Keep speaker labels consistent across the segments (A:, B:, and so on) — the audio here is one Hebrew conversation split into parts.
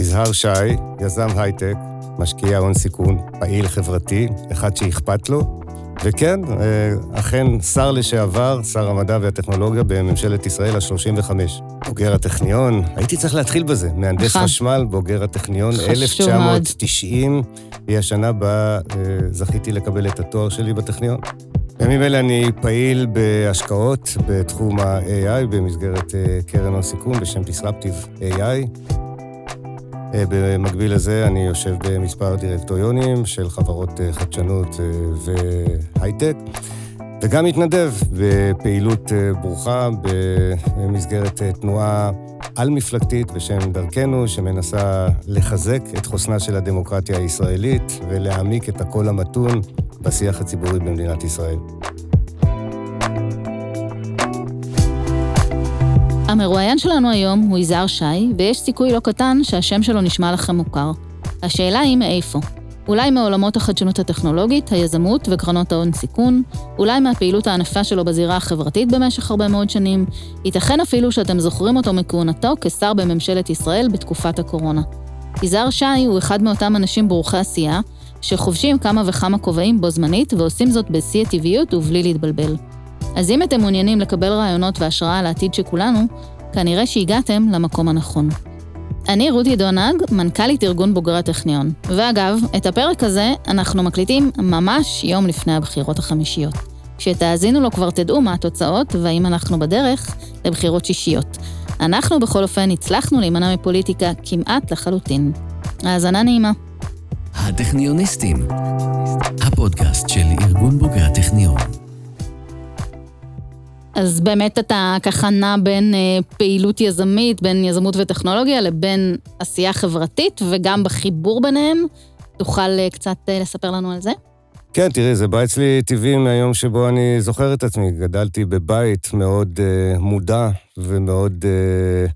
A: יזהר שי, יזם הייטק, משקיע הון סיכון, פעיל חברתי, אחד שאכפת לו, וכן, אה, אכן שר לשעבר, שר המדע והטכנולוגיה בממשלת ישראל ה-35. בוגר הטכניון, הייתי צריך להתחיל בזה, מהנדס
B: נכון.
A: חשמל, בוגר הטכניון,
B: חשוב
A: 1990, היא השנה בה אה, זכיתי לקבל את התואר שלי בטכניון. בימים אלה אני פעיל בהשקעות בתחום ה-AI במסגרת אה, קרן הון סיכון בשם Disruptive AI. אה, במקביל לזה אני יושב במספר דירקטוריונים של חברות אה, חדשנות אה, והייטק, וגם מתנדב בפעילות ברוכה במסגרת תנועה על-מפלגתית בשם דרכנו, שמנסה לחזק את חוסנה של הדמוקרטיה הישראלית ולהעמיק את הקול המתון בשיח הציבורי במדינת ישראל.
B: המרואיין שלנו היום הוא יזהר שי, ויש סיכוי לא קטן שהשם שלו נשמע לכם מוכר. השאלה היא מאיפה. אולי מעולמות החדשנות הטכנולוגית, היזמות וקרנות ההון סיכון, אולי מהפעילות הענפה שלו בזירה החברתית במשך הרבה מאוד שנים, ייתכן אפילו שאתם זוכרים אותו מכהונתו כשר בממשלת ישראל בתקופת הקורונה. יזהר שי הוא אחד מאותם אנשים ברוכי עשייה, שחובשים כמה וכמה כובעים בו זמנית ועושים זאת בשיא הטבעיות ובלי להתבלבל. אז אם אתם מעוניינים לקבל רעיונות והשראה על העתיד של כולנו, כנראה שהגעתם למקום הנכון. אני רותי דונג, מנכ"לית ארגון בוגרי הטכניון. ואגב, את הפרק הזה אנחנו מקליטים ממש יום לפני הבחירות החמישיות. כשתאזינו לו כבר תדעו מה התוצאות והאם אנחנו בדרך לבחירות שישיות. אנחנו בכל אופן הצלחנו להימנע מפוליטיקה כמעט לחלוטין. האזנה נעימה.
C: הטכניוניסטים, הפודקאסט של ארגון בוגרי הטכניון.
B: אז באמת אתה ככה נע בין אה, פעילות יזמית, בין יזמות וטכנולוגיה, לבין עשייה חברתית, וגם בחיבור ביניהם. תוכל אה, קצת אה, לספר לנו על זה?
A: כן, תראי, זה בא אצלי טבעי מהיום שבו אני זוכר את עצמי. גדלתי בבית מאוד uh, מודע ומאוד uh,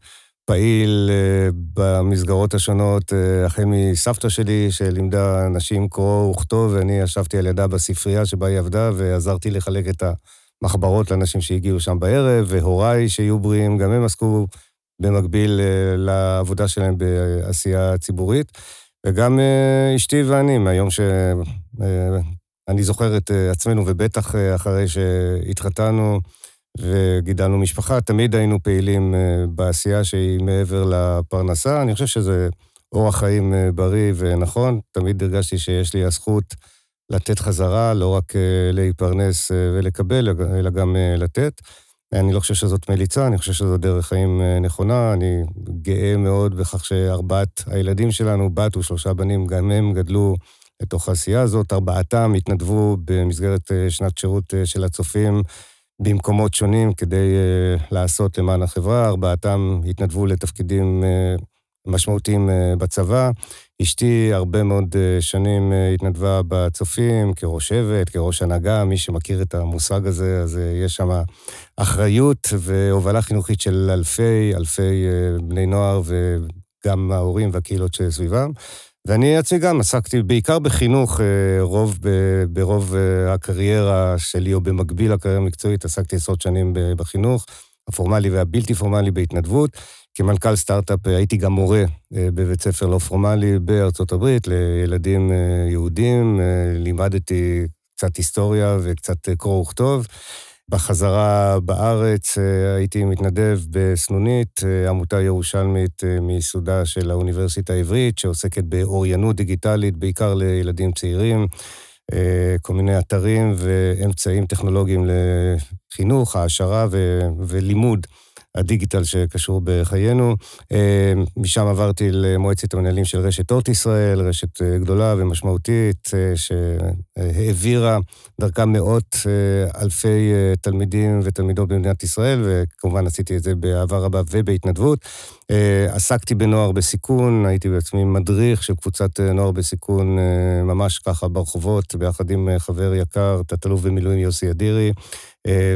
A: פעיל uh, במסגרות השונות, uh, החל מסבתא שלי, שלימדה אנשים קרוא וכתוב, ואני ישבתי על ידה בספרייה שבה היא עבדה, ועזרתי לחלק את המחברות לאנשים שהגיעו שם בערב, והוריי שיהיו בריאים, גם הם עסקו במקביל uh, לעבודה שלהם בעשייה ציבורית. וגם uh, אשתי ואני, מהיום ש... Uh, אני זוכר את אה, עצמנו, ובטח אה, אחרי שהתחתנו וגידלנו משפחה, תמיד היינו פעילים אה, בעשייה שהיא מעבר לפרנסה. אני חושב שזה אורח חיים בריא ונכון. תמיד הרגשתי שיש לי הזכות לתת חזרה, לא רק להתפרנס ולקבל, אלא גם לתת. אני לא חושב שזאת מליצה, אני חושב שזו דרך חיים נכונה. אני גאה מאוד בכך שארבעת הילדים שלנו, בת ושלושה בנים, גם הם גדלו לתוך העשייה הזאת. ארבעתם התנדבו במסגרת שנת שירות של הצופים במקומות שונים כדי לעשות למען החברה. ארבעתם התנדבו לתפקידים משמעותיים בצבא. אשתי הרבה מאוד שנים התנדבה בצופים כראש שבט, כראש הנהגה. מי שמכיר את המושג הזה, אז יש שם אחריות והובלה חינוכית של אלפי, אלפי בני נוער וגם ההורים והקהילות שסביבם. ואני עצמי גם עסקתי בעיקר בחינוך, רוב, ברוב הקריירה שלי, או במקביל לקריירה המקצועית, עסקתי עשרות שנים בחינוך, הפורמלי והבלתי פורמלי בהתנדבות. כמנכ"ל סטארט-אפ הייתי גם מורה בבית ספר לא פורמלי בארצות הברית לילדים יהודים, לימדתי קצת היסטוריה וקצת קרוא וכתוב. בחזרה בארץ הייתי מתנדב בסנונית, עמותה ירושלמית מיסודה של האוניברסיטה העברית, שעוסקת באוריינות דיגיטלית, בעיקר לילדים צעירים, כל מיני אתרים ואמצעים טכנולוגיים לחינוך, העשרה ו- ולימוד הדיגיטל שקשור בחיינו. משם עברתי למועצת המנהלים של רשת אורט ישראל, רשת גדולה ומשמעותית, שהעבירה דרכה מאות אלפי תלמידים ותלמידות במדינת ישראל, וכמובן עשיתי את זה באהבה רבה ובהתנדבות. עסקתי בנוער בסיכון, הייתי בעצמי מדריך של קבוצת נוער בסיכון, ממש ככה ברחובות, ביחד עם חבר יקר, תת-אלוף במילואים יוסי אדירי.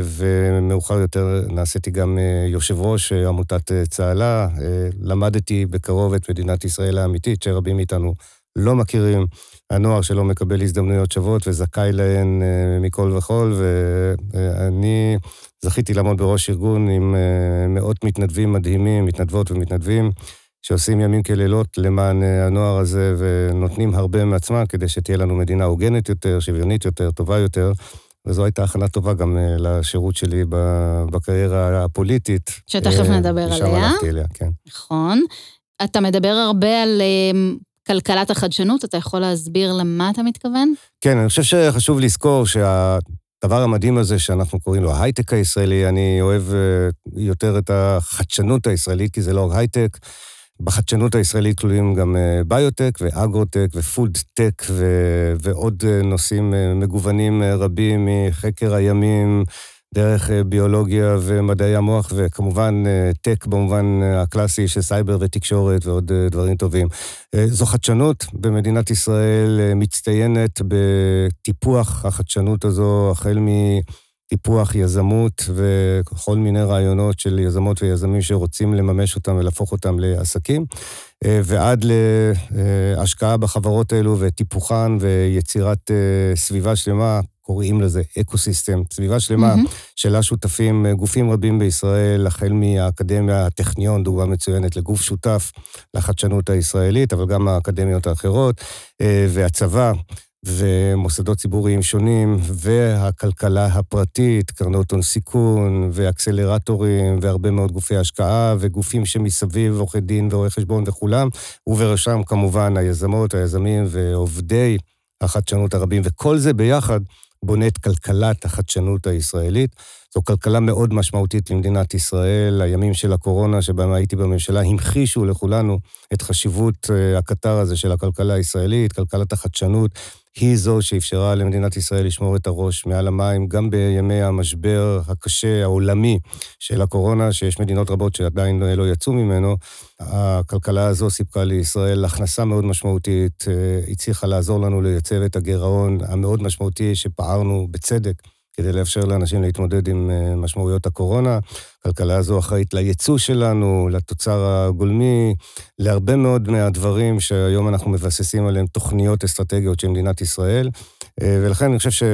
A: ומאוחר יותר נעשיתי גם יושב ראש עמותת צהלה. למדתי בקרוב את מדינת ישראל האמיתית, שרבים מאיתנו לא מכירים. הנוער שלא מקבל הזדמנויות שוות וזכאי להן מכל וכול, ואני זכיתי לעמוד בראש ארגון עם מאות מתנדבים מדהימים, מתנדבות ומתנדבים, שעושים ימים כלילות למען הנוער הזה ונותנים הרבה מעצמם כדי שתהיה לנו מדינה הוגנת יותר, שוויונית יותר, טובה יותר. וזו הייתה הכנה טובה גם לשירות שלי בקריירה הפוליטית.
B: שתכף נדבר עליה.
A: ושם הלכתי אליה, כן.
B: נכון. אתה מדבר הרבה על כלכלת החדשנות, אתה יכול להסביר למה אתה מתכוון?
A: כן, אני חושב שחשוב לזכור שהדבר המדהים הזה שאנחנו קוראים לו ההייטק הישראלי, אני אוהב יותר את החדשנות הישראלית, כי זה לא רק הייטק. בחדשנות הישראלית כלולים גם ביוטק ואגרוטק ופודטק ועוד נושאים מגוונים רבים מחקר הימים, דרך ביולוגיה ומדעי המוח, וכמובן טק במובן הקלאסי של סייבר ותקשורת ועוד דברים טובים. זו חדשנות במדינת ישראל מצטיינת בטיפוח החדשנות הזו, החל מטיפוח יזמות וכל מיני רעיונות של יזמות ויזמים שרוצים לממש אותם ולהפוך אותם לעסקים, ועד להשקעה בחברות האלו וטיפוחן ויצירת סביבה שלמה. קוראים לזה ecosystem, סביבה שלמה mm-hmm. שלה שותפים גופים רבים בישראל, החל מהאקדמיה, הטכניון, דוגמה מצוינת לגוף שותף לחדשנות הישראלית, אבל גם האקדמיות האחרות, והצבא, ומוסדות ציבוריים שונים, והכלכלה הפרטית, קרנות הון סיכון, ואקסלרטורים, והרבה מאוד גופי השקעה, וגופים שמסביב, עורכי דין ורואי חשבון וכולם, ובראשם כמובן היזמות, היזמים ועובדי החדשנות הרבים, וכל זה ביחד בונה את כלכלת החדשנות הישראלית. זו כלכלה מאוד משמעותית למדינת ישראל. הימים של הקורונה, שבהם הייתי בממשלה, המחישו לכולנו את חשיבות הקטר הזה של הכלכלה הישראלית, כלכלת החדשנות. היא זו שאפשרה למדינת ישראל לשמור את הראש מעל המים, גם בימי המשבר הקשה, העולמי של הקורונה, שיש מדינות רבות שעדיין לא יצאו ממנו. הכלכלה הזו סיפקה לישראל הכנסה מאוד משמעותית, הצליחה לעזור לנו לייצב את הגירעון המאוד משמעותי שפערנו בצדק. כדי לאפשר לאנשים להתמודד עם משמעויות הקורונה. הכלכלה הזו אחראית לייצוא שלנו, לתוצר הגולמי, להרבה מאוד מהדברים שהיום אנחנו מבססים עליהם תוכניות אסטרטגיות של מדינת ישראל. ולכן אני חושב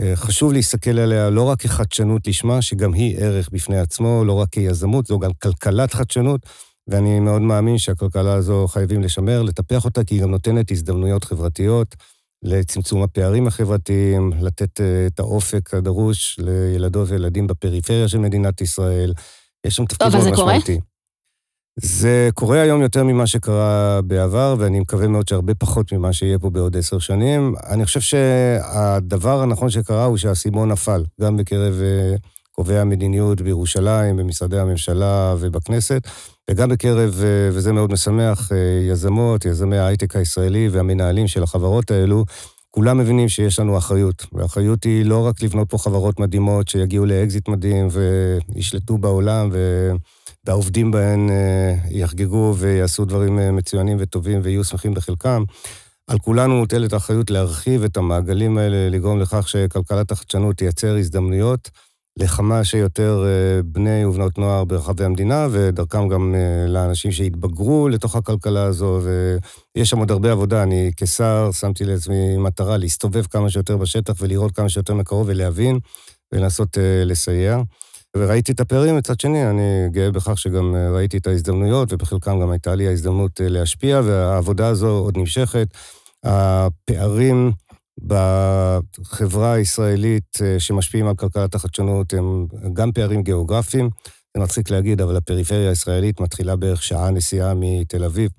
A: שחשוב להסתכל עליה לא רק כחדשנות לשמה, שגם היא ערך בפני עצמו, לא רק כיזמות, זו גם כלכלת חדשנות. ואני מאוד מאמין שהכלכלה הזו חייבים לשמר, לטפח אותה, כי היא גם נותנת הזדמנויות חברתיות. לצמצום הפערים החברתיים, לתת את האופק הדרוש לילדות וילדים בפריפריה של מדינת ישראל. יש שם תפקיד מאוד משמעותי. זה קורה? זה קורה היום יותר ממה שקרה בעבר, ואני מקווה מאוד שהרבה פחות ממה שיהיה פה בעוד עשר שנים. אני חושב שהדבר הנכון שקרה הוא שהאסימון נפל, גם בקרב קובעי המדיניות בירושלים, במשרדי הממשלה ובכנסת, וגם בקרב, וזה מאוד משמח, יזמות, יזמי ההייטק הישראלי והמנהלים של החברות האלו, כולם מבינים שיש לנו אחריות. והאחריות היא לא רק לבנות פה חברות מדהימות שיגיעו לאקזיט מדהים וישלטו בעולם, והעובדים בהן יחגגו ויעשו דברים מצוינים וטובים ויהיו שמחים בחלקם. על כולנו מוטלת האחריות להרחיב את המעגלים האלה, לגרום לכך שכלכלת החדשנות תייצר הזדמנויות. לכמה שיותר בני ובנות נוער ברחבי המדינה, ודרכם גם לאנשים שהתבגרו לתוך הכלכלה הזו, ויש שם עוד הרבה עבודה. אני כשר שמתי לעצמי מטרה להסתובב כמה שיותר בשטח ולראות כמה שיותר מקרוב ולהבין ולנסות לסייע. וראיתי את הפערים מצד שני, אני גאה בכך שגם ראיתי את ההזדמנויות, ובחלקם גם הייתה לי ההזדמנות להשפיע, והעבודה הזו עוד נמשכת. הפערים בחברה הישראלית שמשפיעים על כלכלת החדשנות הם גם פערים גיאוגרפיים, זה מצחיק להגיד, אבל הפריפריה הישראלית מתחילה בערך שעה נסיעה מתל אביב.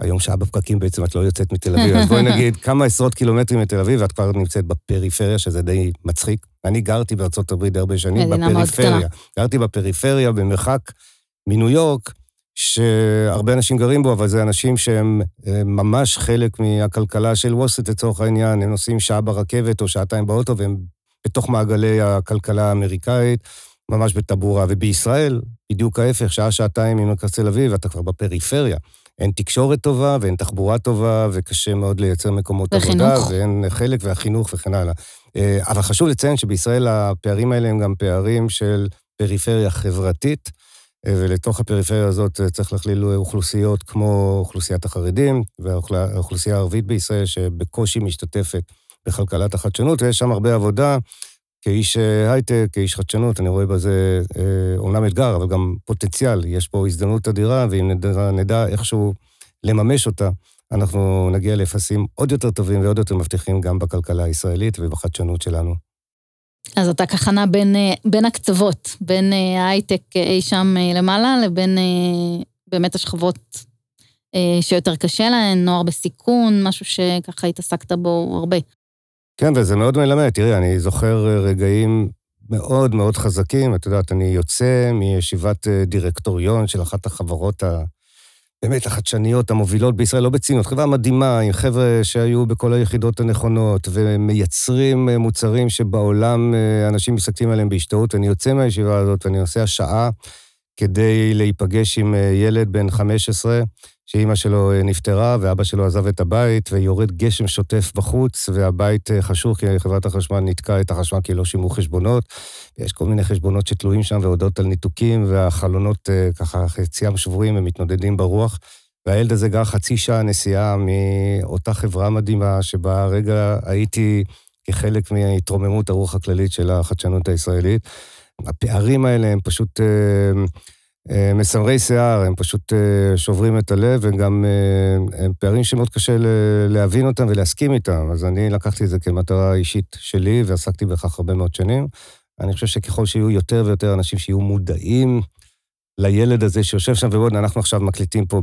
A: היום שעה בפקקים בעצם את לא יוצאת מתל אביב, אז בואי נגיד כמה עשרות קילומטרים מתל אביב, ואת כבר נמצאת בפריפריה, שזה די מצחיק. אני גרתי בארצות הברית הרבה שנים בפריפריה. גרתי בפריפריה במרחק מניו יורק, שהרבה אנשים גרים בו, אבל זה אנשים שהם ממש חלק מהכלכלה של ווסט לצורך העניין, הם נוסעים שעה ברכבת או שעתיים באוטו, והם בתוך מעגלי הכלכלה האמריקאית, ממש בטבורה. ובישראל, בדיוק ההפך, שעה-שעתיים ממרכז תל אביב, אתה כבר בפריפריה. אין תקשורת טובה ואין תחבורה טובה, וקשה מאוד לייצר מקומות
B: וחינוך.
A: עבודה, ואין חלק והחינוך וכן הלאה. אבל חשוב לציין שבישראל הפערים האלה הם גם פערים של פריפריה חברתית. ולתוך הפריפריה הזאת צריך להכליל אוכלוסיות כמו אוכלוסיית החרדים והאוכלוסייה הערבית בישראל, שבקושי משתתפת בכלכלת החדשנות, ויש שם הרבה עבודה. כאיש הייטק, כאיש חדשנות, אני רואה בזה אומנם אתגר, אבל גם פוטנציאל. יש פה הזדמנות אדירה, ואם נדע, נדע איכשהו לממש אותה, אנחנו נגיע ליחסים עוד יותר טובים ועוד יותר מבטיחים גם בכלכלה הישראלית ובחדשנות שלנו.
B: אז אתה ככה נע בין, בין הקצוות, בין ההייטק אי שם למעלה, לבין באמת השכבות שיותר קשה להן, נוער בסיכון, משהו שככה התעסקת בו הרבה.
A: כן, וזה מאוד מלמד. תראי, אני זוכר רגעים מאוד מאוד חזקים. את יודעת, אני יוצא מישיבת דירקטוריון של אחת החברות ה... באמת החדשניות המובילות בישראל, לא בציניות, חברה מדהימה, עם חבר'ה שהיו בכל היחידות הנכונות, ומייצרים מוצרים שבעולם אנשים מסתכלים עליהם בהשתאות. אני יוצא מהישיבה הזאת ואני נוסע שעה כדי להיפגש עם ילד בן 15, שאימא שלו נפטרה ואבא שלו עזב את הבית, ויורד גשם שוטף בחוץ, והבית חשוך כי חברת החשמל נתקעה את החשמל כי לא שימו חשבונות. יש כל מיני חשבונות שתלויים שם והודות על ניתוקים, והחלונות ככה חציים שבורים, הם מתנודדים ברוח. והילד הזה גר חצי שעה נסיעה מאותה חברה מדהימה, שבה הרגע הייתי כחלק מהתרוממות הרוח הכללית של החדשנות הישראלית. הפערים האלה הם פשוט... מסמרי שיער, הם פשוט שוברים את הלב, וגם הם פערים שמאוד קשה להבין אותם ולהסכים איתם. אז אני לקחתי את זה כמטרה אישית שלי, ועסקתי בכך הרבה מאוד שנים. אני חושב שככל שיהיו יותר ויותר אנשים שיהיו מודעים לילד הזה שיושב שם, ועוד אנחנו עכשיו מקליטים פה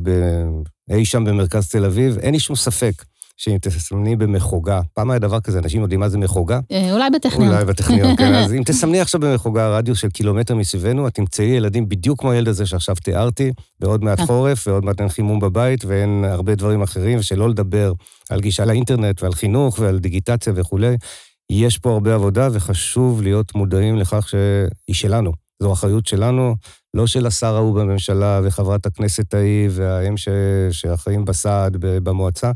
A: אי שם במרכז תל אביב, אין לי שום ספק שאם תסמני במחוגה, פעם היה דבר כזה, אנשים יודעים מה זה מחוגה?
B: אולי בטכניון.
A: אולי בטכניון, כן. אז אם תסמני עכשיו במחוגה רדיוס של קילומטר מסביבנו, את תמצאי ילדים בדיוק כמו הילד הזה שעכשיו תיארתי, ועוד מעט חורף, ועוד מעט אין חימום בבית, ואין הרבה דברים אחרים, ושלא לדבר על גישה לאינטרנט ועל חינוך ועל דיגיטציה וכולי. יש פה הרבה עבודה, וחשוב להיות מודעים לכך שהיא שלנו. זו אחריות שלנו, לא של השר ההוא בממשלה, וחברת הכנסת ההיא, והאם שאחראים בסעד במועצה,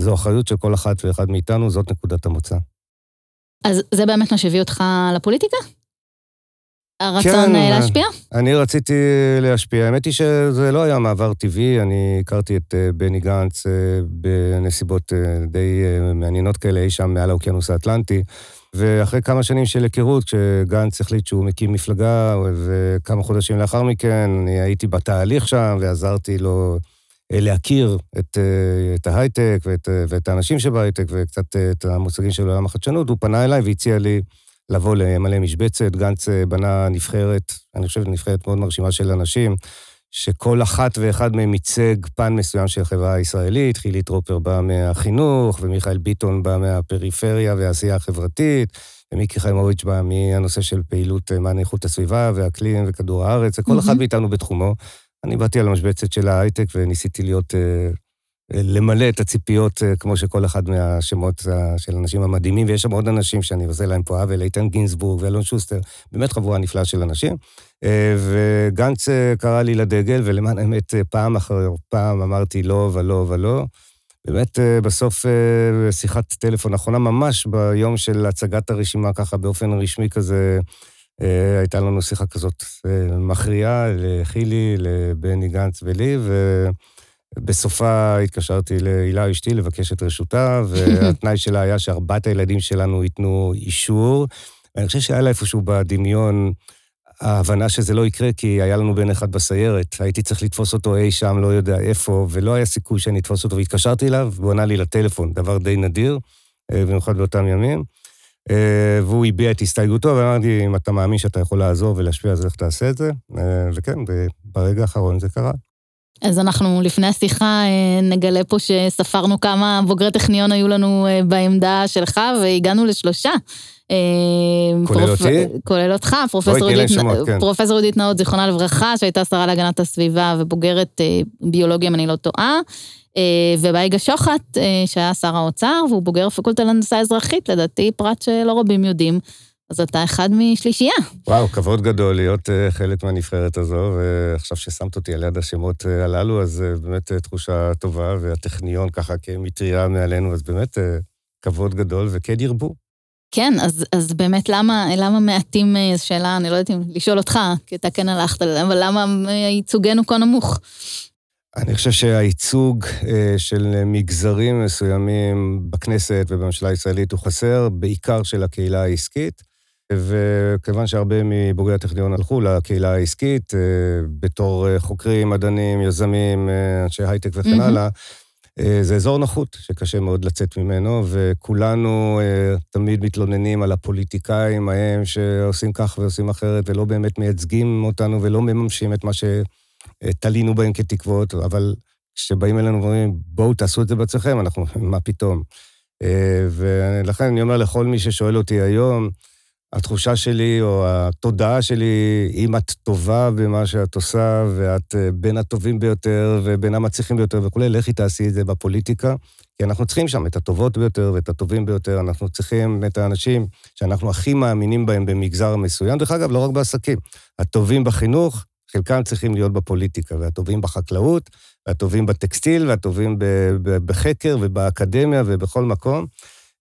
A: זו אחריות של כל אחת ואחד מאיתנו, זאת נקודת המוצא.
B: אז זה באמת מה שהביא אותך לפוליטיקה? הרצון כן, להשפיע?
A: אני רציתי להשפיע. האמת היא שזה לא היה מעבר טבעי, אני הכרתי את בני גנץ בנסיבות די מעניינות כאלה, אי שם מעל האוקיינוס האטלנטי, ואחרי כמה שנים של היכרות, כשגנץ החליט שהוא מקים מפלגה, וכמה חודשים לאחר מכן, אני הייתי בתהליך שם ועזרתי לו להכיר את, את ההייטק ואת, ואת האנשים שבהייטק וקצת את המושגים של עולם החדשנות, הוא פנה אליי והציע לי לבוא למלא משבצת. גנץ בנה נבחרת, אני חושב נבחרת מאוד מרשימה של אנשים, שכל אחת ואחד מהם ייצג פן מסוים של החברה הישראלית. חילי טרופר בא מהחינוך, ומיכאל ביטון בא מהפריפריה והעשייה החברתית, ומיקי חיימוביץ' בא מהנושא של פעילות למען איכות הסביבה ואקלים וכדור הארץ, וכל mm-hmm. אחד מאיתנו בתחומו. אני באתי על המשבצת של ההייטק וניסיתי להיות, אה, למלא את הציפיות אה, כמו שכל אחד מהשמות של האנשים המדהימים, ויש שם עוד אנשים שאני עושה להם פה עוול, איתן גינזבורג ואלון שוסטר, באמת חבורה נפלאה של אנשים. אה, וגנץ קרא לי לדגל, ולמען האמת, פעם אחר פעם אמרתי לא ולא ולא. באמת, בסוף שיחת טלפון אחרונה, ממש ביום של הצגת הרשימה, ככה באופן רשמי כזה, אה, הייתה לנו שיחה כזאת אה, מכריעה לחילי, לבני גנץ ולי, ובסופה התקשרתי להילה אשתי לבקש את רשותה, והתנאי שלה היה שארבעת הילדים שלנו ייתנו אישור. ואני חושב שהיה לה איפשהו בדמיון ההבנה שזה לא יקרה, כי היה לנו בן אחד בסיירת, הייתי צריך לתפוס אותו אי שם, לא יודע איפה, ולא היה סיכוי שאני אתפוס אותו, והתקשרתי אליו, והוא ענה לי לטלפון, דבר די נדיר, אה, במיוחד באותם ימים. אה, והוא הביע את הסתייגותו, ואמרתי, אם אתה מאמין שאתה יכול לעזור ולהשפיע, אז איך תעשה את זה? אה, וכן, ברגע האחרון זה קרה.
B: אז אנחנו לפני השיחה אה, נגלה פה שספרנו כמה בוגרי טכניון היו לנו בעמדה שלך, והגענו לשלושה.
A: כולל אותי?
B: כולל אותך, כן. פרופסור עודית נאות, זיכרונה לברכה, שהייתה שרה להגנת הסביבה ובוגרת ביולוגיה, אם אני לא טועה. אה, ובייגה שוחט, אה, שהיה שר האוצר, והוא בוגר פקולטה להנדסה אזרחית, לדעתי פרט שלא רבים יודעים. אז אתה אחד משלישייה.
A: וואו, כבוד גדול להיות uh, חלק מהנבחרת הזו, ועכשיו ששמת אותי על יד השמות הללו, אז באמת תחושה טובה, והטכניון ככה כמטריה מעלינו, אז באמת כבוד גדול, וכן ירבו.
B: כן, אז, אז באמת למה, למה מעטים, זו שאלה, אני לא יודעת אם לשאול אותך, כי אתה כן הלכת, אבל למה ייצוגנו כה נמוך?
A: אני חושב שהייצוג אה, של מגזרים מסוימים בכנסת ובממשלה הישראלית הוא חסר, בעיקר של הקהילה העסקית. וכיוון שהרבה מבוגרי הטכניון הלכו לקהילה העסקית, אה, בתור אה, חוקרים, מדענים, יזמים, אנשי הייטק וכן הלאה, זה אזור נוחות שקשה מאוד לצאת ממנו, וכולנו תמיד מתלוננים על הפוליטיקאים ההם שעושים כך ועושים אחרת, ולא באמת מייצגים אותנו ולא מממשים את מה שתלינו בהם כתקוות, אבל כשבאים אלינו ואומרים, בואו תעשו את זה בעצמכם, אנחנו, מה פתאום? ולכן אני אומר לכל מי ששואל אותי היום, התחושה שלי או התודעה שלי, אם את טובה במה שאת עושה, ואת אה, בין הטובים ביותר ובין המצליחים ביותר וכולי, לכי תעשי את זה בפוליטיקה, כי אנחנו צריכים שם את הטובות ביותר ואת הטובים ביותר, אנחנו צריכים את האנשים שאנחנו הכי מאמינים בהם במגזר מסוים. דרך אגב, לא רק בעסקים, הטובים בחינוך, חלקם צריכים להיות בפוליטיקה, והטובים בחקלאות, והטובים בטקסטיל, והטובים בחקר ובאקדמיה ובכל מקום.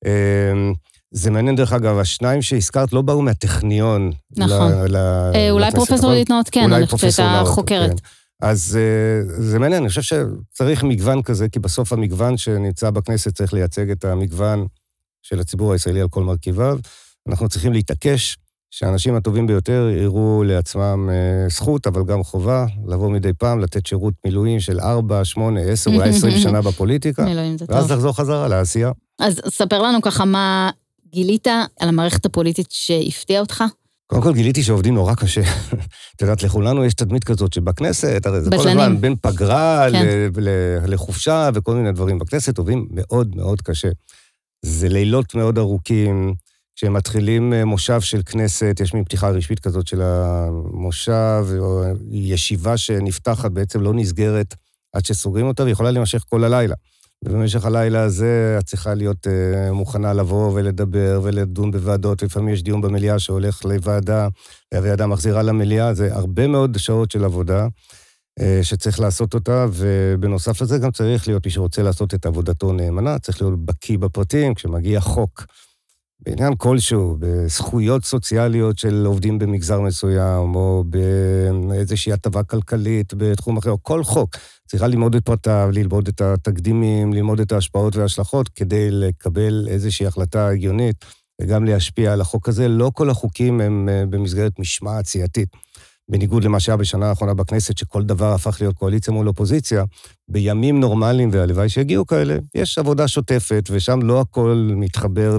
A: אמ, זה מעניין, דרך אגב, השניים שהזכרת לא באו מהטכניון.
B: נכון. ל, אה, אולי פרופסור עידית נאות כן, אני חושבת שהייתה חוקרת. כן.
A: אז אה, זה מעניין, אני חושב שצריך מגוון כזה, כי בסוף המגוון שנמצא בכנסת צריך לייצג את המגוון של הציבור הישראלי על כל מרכיביו. אנחנו צריכים להתעקש שהאנשים הטובים ביותר יראו לעצמם אה, זכות, אבל גם חובה, לבוא מדי פעם, לתת שירות מילואים של 4, 8, 10, אולי 20 שנה בפוליטיקה,
B: מילואים זה טוב.
A: ואז לחזור חזרה לעשייה.
B: אז ספר לנו ככה מה גילית על המערכת הפוליטית שהפתיעה אותך?
A: קודם כל גיליתי שעובדים נורא קשה. את יודעת, לכולנו יש תדמית כזאת שבכנסת, הרי זה כל הזמן בין פגרה כן. לחופשה וכל מיני דברים. בכנסת עובדים מאוד מאוד קשה. זה לילות מאוד ארוכים. כשמתחילים אה, מושב של כנסת, יש מין פתיחה רשמית כזאת של המושב, או ישיבה שנפתחת בעצם לא נסגרת עד שסוגרים אותה, ויכולה להימשך כל הלילה. ובמשך הלילה הזה את צריכה להיות uh, מוכנה לבוא ולדבר ולדון בוועדות, לפעמים יש דיון במליאה שהולך לוועדה, והוועדה מחזירה למליאה, זה הרבה מאוד שעות של עבודה uh, שצריך לעשות אותה, ובנוסף לזה גם צריך להיות, מי שרוצה לעשות את עבודתו נאמנה, צריך להיות בקיא בפרטים, כשמגיע חוק. בעניין כלשהו, בזכויות סוציאליות של עובדים במגזר מסוים, או באיזושהי הטבה כלכלית בתחום אחר, או כל חוק. צריכה ללמוד את פרטיו, ללמוד את התקדימים, ללמוד את ההשפעות וההשלכות, כדי לקבל איזושהי החלטה הגיונית וגם להשפיע על החוק הזה. לא כל החוקים הם אה, במסגרת משמעת סיעתית. בניגוד למה שהיה בשנה האחרונה בכנסת, שכל דבר הפך להיות קואליציה מול אופוזיציה, בימים נורמליים, והלוואי שיגיעו כאלה, יש עבודה שוטפת, ושם לא הכל מתחבר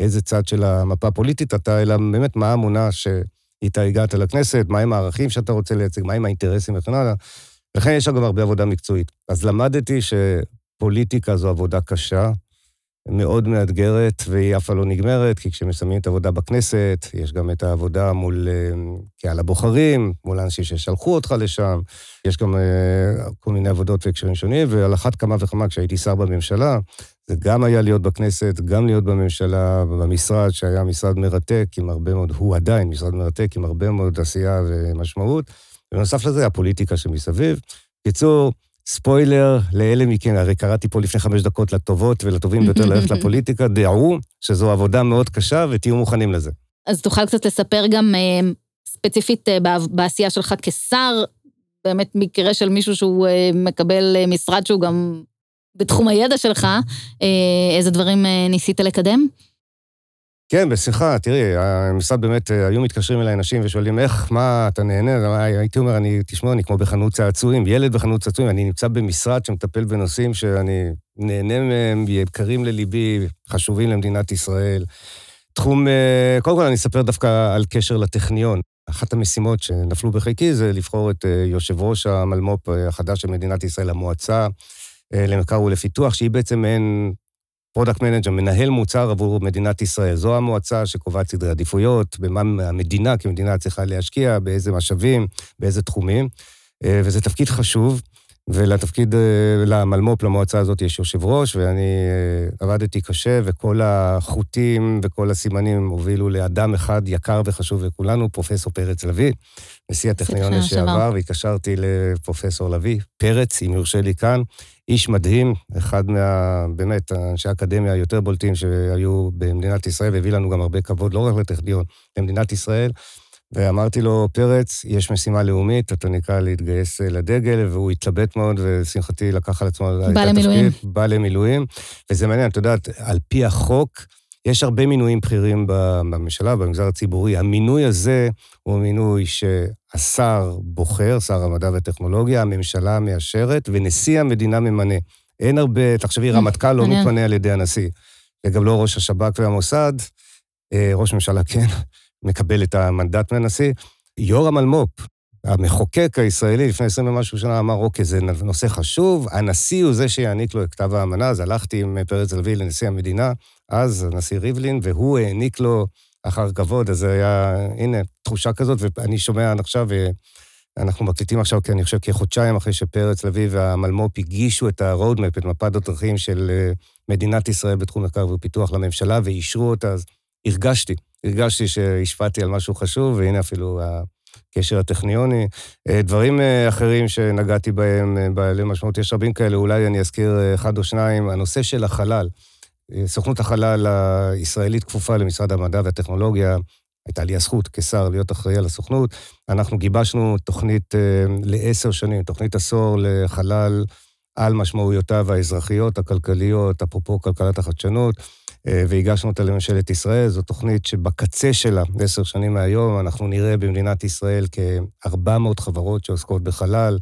A: לאיזה צד של המפה הפוליטית אתה, אלא באמת מה האמונה שאיתה הגעת לכנסת, מהם הערכים שאתה רוצה לייצג, מהם האינטרסים וכן הלאה. לכן יש גם הרבה עבודה מקצועית. אז למדתי שפוליטיקה זו עבודה קשה, מאוד מאתגרת, והיא אף לא נגמרת, כי כשמסיימים את העבודה בכנסת, יש גם את העבודה מול קהל הבוחרים, מול האנשים ששלחו אותך לשם, יש גם אה, כל מיני עבודות והקשרים שונים, ועל אחת כמה וכמה כשהייתי שר בממשלה, זה גם היה להיות בכנסת, גם להיות בממשלה, במשרד, שהיה משרד מרתק עם הרבה מאוד, הוא עדיין משרד מרתק עם הרבה מאוד עשייה ומשמעות. ובנוסף לזה, הפוליטיקה שמסביב. קיצור, ספוילר לאלה מכן, הרי קראתי פה לפני חמש דקות לטובות ולטובים ביותר ללכת לפוליטיקה, דעו שזו עבודה מאוד קשה ותהיו מוכנים לזה.
B: אז תוכל קצת לספר גם אה, ספציפית אה, בעשייה שלך כשר, באמת מקרה של מישהו שהוא אה, מקבל משרד שהוא גם בתחום הידע שלך, איזה דברים ניסית לקדם?
A: כן, בשמחה. תראי, המשרד באמת, אה, היו מתקשרים אליי אנשים ושואלים, איך, מה, אתה נהנה? הייתי אומר, אני, תשמעו, אני כמו בחנות צעצועים, ילד בחנות צעצועים, אני נמצא במשרד שמטפל בנושאים שאני נהנה מהם, יקרים לליבי, חשובים למדינת ישראל. תחום, אה, קודם כל אני אספר דווקא על קשר לטכניון. אחת המשימות שנפלו בחיקי זה לבחור את אה, יושב ראש המלמו"פ החדש של מדינת ישראל, המועצה למחקר ולפיתוח, שהיא בעצם מעין product manager, מנהל מוצר עבור מדינת ישראל. זו המועצה שקובעת סדרי עדיפויות, במה המדינה כמדינה צריכה להשקיע, באיזה משאבים, באיזה תחומים, אה, וזה תפקיד חשוב. ולתפקיד, אה, למלמו"פ, למועצה הזאת, יש יושב ראש, ואני אה, עבדתי קשה, וכל החוטים וכל הסימנים הובילו לאדם אחד יקר וחשוב לכולנו, פרופסור פרץ לביא, נשיא הטכניון לשעבר, והתקשרתי לפרופסור לביא, פרץ, אם יורשה לי כאן, איש מדהים, אחד מה... באמת, אנשי האקדמיה היותר בולטים שהיו במדינת ישראל, והביא לנו גם הרבה כבוד, לא רק לטכניון, למדינת ישראל. ואמרתי לו, פרץ, יש משימה לאומית, אתה נקרא להתגייס אה, לדגל, והוא התלבט מאוד, ושמחתי לקח על עצמו
B: בא למילואים.
A: בא למילואים. וזה מעניין, את יודעת, על פי החוק, יש הרבה מינויים בכירים בממשלה, במגזר הציבורי. המינוי הזה הוא מינוי שהשר בוחר, שר המדע והטכנולוגיה, הממשלה מאשרת, ונשיא המדינה ממנה. אין הרבה, תחשבי, רמטכ"ל לא מתמנה על ידי הנשיא. וגם לא ראש השב"כ והמוסד, אה, ראש ממשלה כן, מקבל את המנדט מהנשיא. יו"ר המלמו"פ, המחוקק הישראלי לפני עשרים ומשהו שנה אמר, אוקיי, זה נושא חשוב, הנשיא הוא זה שיעניק לו את כתב האמנה, אז הלכתי עם פרץ לביא לנשיא המדינה, אז הנשיא ריבלין, והוא העניק לו אחר כבוד, אז זה היה, הנה, תחושה כזאת, ואני שומע עכשיו, אנחנו מקליטים עכשיו, כי אני חושב כחודשיים אחרי שפרץ לביא והמלמו"פ הגישו את ה-roadmap, את מפת הדרכים של אה, מדינת ישראל בתחום מחקר ופיתוח לממשלה, ואישרו אותה, אז הרגשתי, הרגשתי שהשפעתי על משהו חשוב, והנה אפילו הקשר הטכניוני. אה, דברים אה, אחרים שנגעתי בהם, בעלי משמעות, יש רבים כאלה, אולי אני אזכיר אחד או שניים. הנושא של החלל. סוכנות החלל הישראלית כפופה למשרד המדע והטכנולוגיה. הייתה לי הזכות כשר להיות אחראי על הסוכנות. אנחנו גיבשנו תוכנית לעשר שנים, תוכנית עשור לחלל על משמעויותיו האזרחיות, הכלכליות, אפרופו כלכלת החדשנות, אה, והגשנו אותה לממשלת ישראל. זו תוכנית שבקצה שלה, עשר שנים מהיום, אנחנו נראה במדינת ישראל כ-400 חברות שעוסקות בחלל,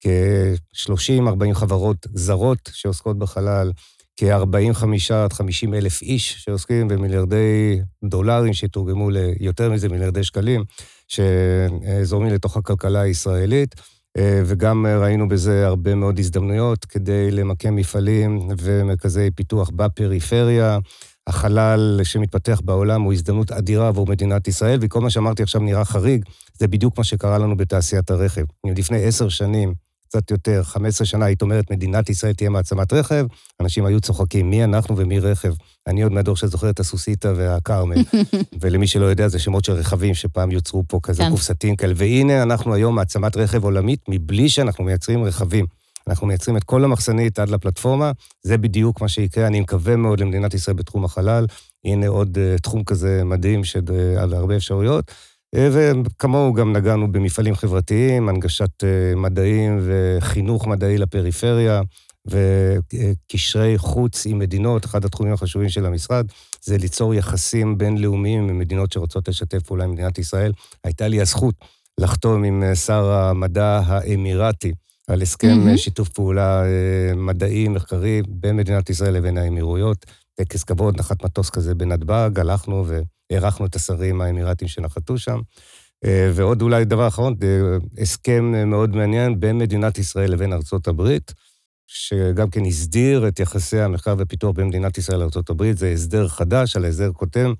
A: כ-30-40 חברות זרות שעוסקות בחלל, כ-45 עד 50 אלף איש שעוסקים במיליארדי דולרים שיתורגמו ליותר מזה, מיליארדי שקלים, שזורמים לתוך הכלכלה הישראלית. אה, וגם ראינו בזה הרבה מאוד הזדמנויות כדי למקם מפעלים ומרכזי פיתוח בפריפריה. החלל שמתפתח בעולם הוא הזדמנות אדירה עבור מדינת ישראל, וכל מה שאמרתי עכשיו נראה חריג, זה בדיוק מה שקרה לנו בתעשיית הרכב. לפני עשר שנים קצת יותר, 15 שנה, היית אומרת, מדינת ישראל תהיה מעצמת רכב, אנשים היו צוחקים, מי אנחנו ומי רכב. אני עוד מהדור שזוכר את הסוסיתא והכרמל. ולמי שלא יודע, זה שמות של רכבים שפעם יוצרו פה כזה כן. קופסתים כאלה. והנה, אנחנו היום מעצמת רכב עולמית, מבלי שאנחנו מייצרים רכבים. אנחנו מייצרים את כל המחסנית עד לפלטפורמה, זה בדיוק מה שיקרה. אני מקווה מאוד למדינת ישראל בתחום החלל. הנה עוד uh, תחום כזה מדהים שעל הרבה אפשרויות. וכמוהו גם נגענו במפעלים חברתיים, הנגשת אה, מדעים וחינוך מדעי לפריפריה, וקשרי חוץ עם מדינות. אחד התחומים החשובים של המשרד זה ליצור יחסים בינלאומיים עם מדינות שרוצות לשתף פעולה עם מדינת ישראל. הייתה לי הזכות לחתום עם אה, שר המדע האמירתי על הסכם mm-hmm. שיתוף פעולה מדעי, מחקרי, בין מדינת ישראל לבין האמירויות. טקס כבוד, נחת מטוס כזה בנתב"ג, הלכנו ו... אירחנו את השרים האמירתים שנחתו שם. אה, ועוד אולי דבר אחרון, אה, הסכם מאוד מעניין בין מדינת ישראל לבין ארצות הברית, שגם כן הסדיר את יחסי המחקר והפיתוח בין מדינת ישראל לארצות הברית. זה הסדר חדש, על הסדר קודם.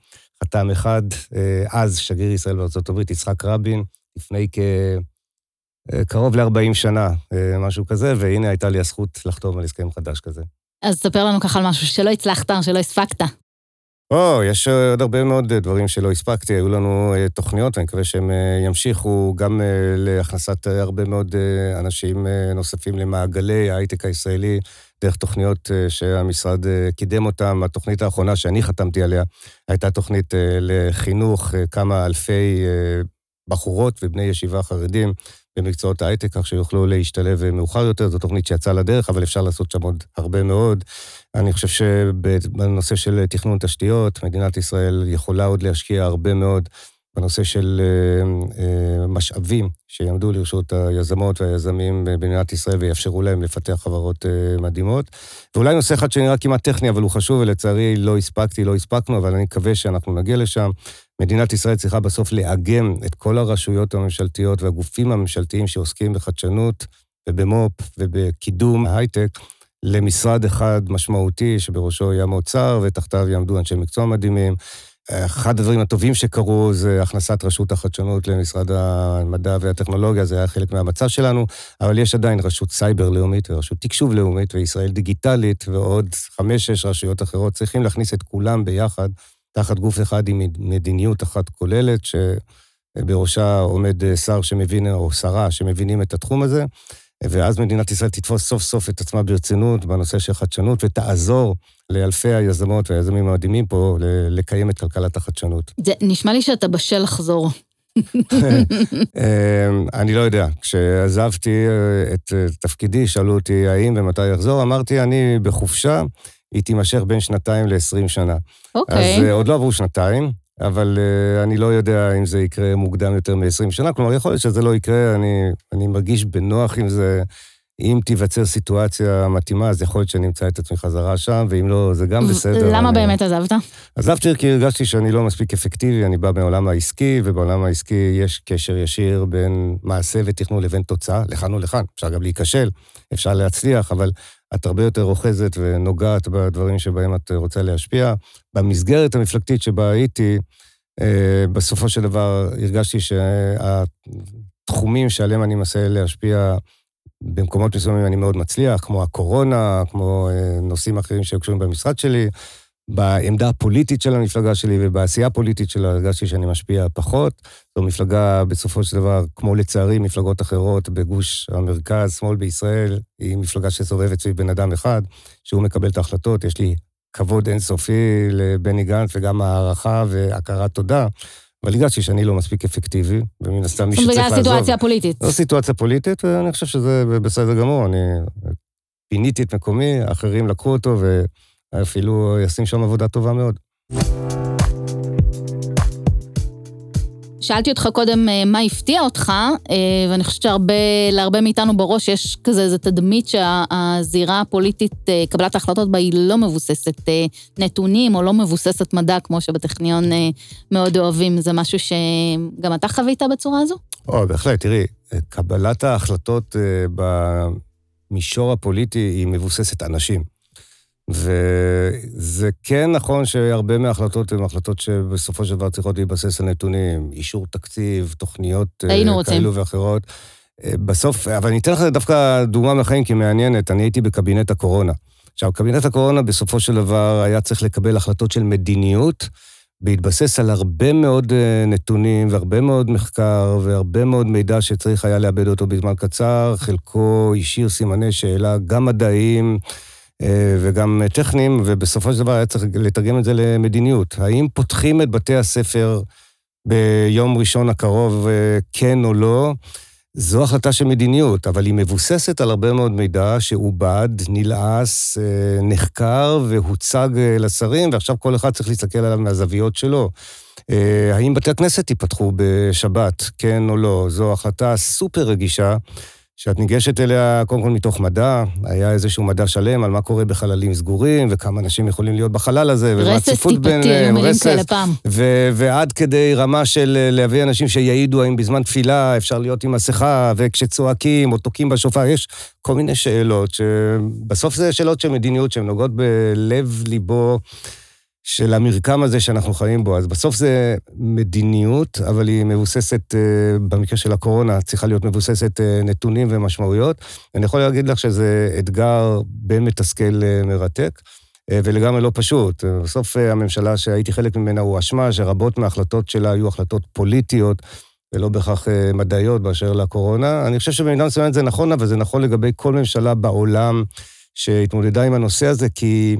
A: חתם אחד, אה, אז שגריר ישראל בארצות הברית, יצחק רבין, לפני כקרוב ל-40 שנה, משהו כזה, והנה הייתה לי הזכות לחתום על הסכם חדש כזה.
B: אז ספר לנו ככה על משהו שלא הצלחת, שלא הספקת.
A: או, יש עוד הרבה מאוד דברים שלא הספקתי, היו לנו אה, תוכניות, ואני מקווה שהם אה, ימשיכו גם אה, להכנסת הרבה מאוד אנשים נוספים למעגלי ההייטק הישראלי, דרך תוכניות שהמשרד קידם אותן. התוכנית האחרונה שאני חתמתי עליה הייתה תוכנית לחינוך כמה אלפי בחורות ובני ישיבה חרדים במקצועות ההייטק, כך שיוכלו להשתלב מאוחר יותר. זו תוכנית שיצאה לדרך, אבל אפשר לעשות שם עוד הרבה מאוד. אני חושב שבנושא של תכנון תשתיות, מדינת ישראל יכולה עוד להשקיע הרבה מאוד בנושא של אה, אה, משאבים שיעמדו לרשות היזמות והיזמים במדינת ישראל ויאפשרו להם לפתח חברות אה, מדהימות. ואולי נושא אחד שנראה כמעט טכני, אבל הוא חשוב, ולצערי לא הספקתי, לא הספקנו, אבל אני מקווה שאנחנו נגיע לשם. מדינת ישראל צריכה בסוף לאגם את כל הרשויות הממשלתיות והגופים הממשלתיים שעוסקים בחדשנות ובמו"פ ובקידום ההייטק למשרד אחד משמעותי שבראשו יהיה האוצר ותחתיו יעמדו אנשי מקצוע מדהימים. אחד הדברים הטובים שקרו זה הכנסת רשות החדשנות למשרד המדע והטכנולוגיה, זה היה חלק מהמצע שלנו, אבל יש עדיין רשות סייבר לאומית ורשות תקשוב לאומית וישראל דיגיטלית ועוד חמש-שש רשויות אחרות. צריכים להכניס את כולם ביחד תחת גוף אחד עם מדיניות אחת כוללת, שבראשה עומד שר שמבין, או שרה שמבינים את התחום הזה, ואז מדינת ישראל תתפוס סוף סוף את עצמה ברצינות בנושא של חדשנות, ותעזור לאלפי היזמות והיזמים המדהימים פה לקיים את כלכלת החדשנות.
B: זה נשמע לי שאתה בשל לחזור.
A: אמ, אני לא יודע. כשעזבתי אה, את תפקידי, שאלו אותי האם ומתי אחזור, אמרתי, אני בחופשה. היא תימשך בין שנתיים ל-20 שנה.
B: אוקיי.
A: אז אה, עוד לא עברו שנתיים, אבל uh, אני לא יודע אם זה יקרה מוקדם יותר מ-20 שנה. כלומר, יכול להיות שזה לא יקרה, אני, אני מרגיש בנוח עם זה. אם תיווצר סיטואציה מתאימה, אז יכול להיות שאני אמצא את עצמי חזרה שם, ואם לא, זה גם בסדר.
B: למה
A: אני...
B: באמת עזבת?
A: עזבתי כי הרגשתי שאני לא מספיק אפקטיבי, אני בא מעולם העסקי, ובעולם העסקי יש קשר ישיר בין מעשה ותכנון לבין תוצאה, לכאן ולכאן. אפשר גם להיכשל, אפשר להצליח, אבל את הרבה יותר אוחזת ונוגעת בדברים שבהם את רוצה להשפיע. במסגרת המפלגתית שבה הייתי, אה, בסופו של דבר הרגשתי שהתחומים שעליהם אני מנסה להשפיע, במקומות מסוימים אני מאוד מצליח, כמו הקורונה, כמו אה, נושאים אחרים שקשורים במשרד שלי. בעמדה הפוליטית של המפלגה שלי ובעשייה הפוליטית שלה הרגשתי שאני משפיע פחות. זו מפלגה, בסופו של דבר, כמו לצערי מפלגות אחרות בגוש המרכז, שמאל בישראל, היא מפלגה שסובבת סביב בן אדם אחד, שהוא מקבל את ההחלטות. יש לי כבוד אינסופי לבני גנץ וגם הערכה והכרת תודה. אבל הרגשתי שאני לא מספיק אפקטיבי, ומן הסתם מי שצריך לעזוב...
B: בגלל הסיטואציה הפוליטית.
A: זו סיטואציה פוליטית, ואני חושב שזה בסדר גמור. אני פיניתי את מקומי, אחרים לקחו אותו, ואפילו ישים שם עבודה טובה מאוד.
B: שאלתי אותך קודם אה, מה הפתיע אותך, אה, ואני חושבת שלהרבה מאיתנו בראש יש כזה איזו תדמית שהזירה הפוליטית, אה, קבלת ההחלטות בה היא לא מבוססת נתונים או לא מבוססת מדע, כמו שבטכניון מאוד אוהבים. זה משהו שגם אתה חווית בצורה הזו?
A: או, בהחלט, תראי, קבלת ההחלטות במישור הפוליטי היא מבוססת אנשים. וזה כן נכון שהרבה מההחלטות הן החלטות שבסופו של דבר צריכות להתבסס על נתונים, אישור תקציב, תוכניות
B: אה, כאלו רוצים.
A: ואחרות. אה, בסוף, אבל אני אתן לך דווקא דוגמה מהחיים כי מעניינת, אני הייתי בקבינט הקורונה. עכשיו, קבינט הקורונה בסופו של דבר היה צריך לקבל החלטות של מדיניות, בהתבסס על הרבה מאוד אה, נתונים והרבה מאוד מחקר והרבה מאוד מידע שצריך היה לאבד אותו בזמן קצר, חלקו השאיר סימני שאלה, גם מדעיים, וגם טכניים, ובסופו של דבר היה צריך לתרגם את זה למדיניות. האם פותחים את בתי הספר ביום ראשון הקרוב, אה, כן או לא? זו החלטה של מדיניות, אבל היא מבוססת על הרבה מאוד מידע שעובד, נלעס, אה, נחקר והוצג לשרים, ועכשיו כל אחד צריך להסתכל עליו מהזוויות שלו. האם בתי הכנסת ייפתחו בשבת, כן או לא? זו החלטה סופר רגישה. שאת ניגשת אליה קודם כל מתוך מדע, היה איזשהו מדע שלם על מה קורה בחללים סגורים, וכמה אנשים יכולים להיות בחלל הזה,
B: רסס טיפתי, היו מילים כאלה פעם.
A: ו- ועד כדי רמה של אה, להביא אנשים שיעידו האם בזמן תפילה אפשר להיות עם מסכה, וכשצועקים או תוקעים בשופר, יש כל מיני שאלות, שבסוף זה שאלות של מדיניות שהן נוגעות בלב-ליבו. של המרקם הזה שאנחנו חיים בו. אז בסוף זה מדיניות, אבל היא מבוססת, אה, במקרה של הקורונה, צריכה להיות מבוססת אה, נתונים ומשמעויות. אני יכול להגיד לך שזה אתגר בין מתסכל אה, מרתק. ולגמרי לא פשוט. בסוף הממשלה שהייתי חלק ממנה הואשמה שרבות מההחלטות שלה היו החלטות פוליטיות ולא בהכרח מדעיות באשר לקורונה. אני חושב שבמידה מסוימת זה נכון, אבל זה נכון לגבי כל ממשלה בעולם שהתמודדה עם הנושא הזה, כי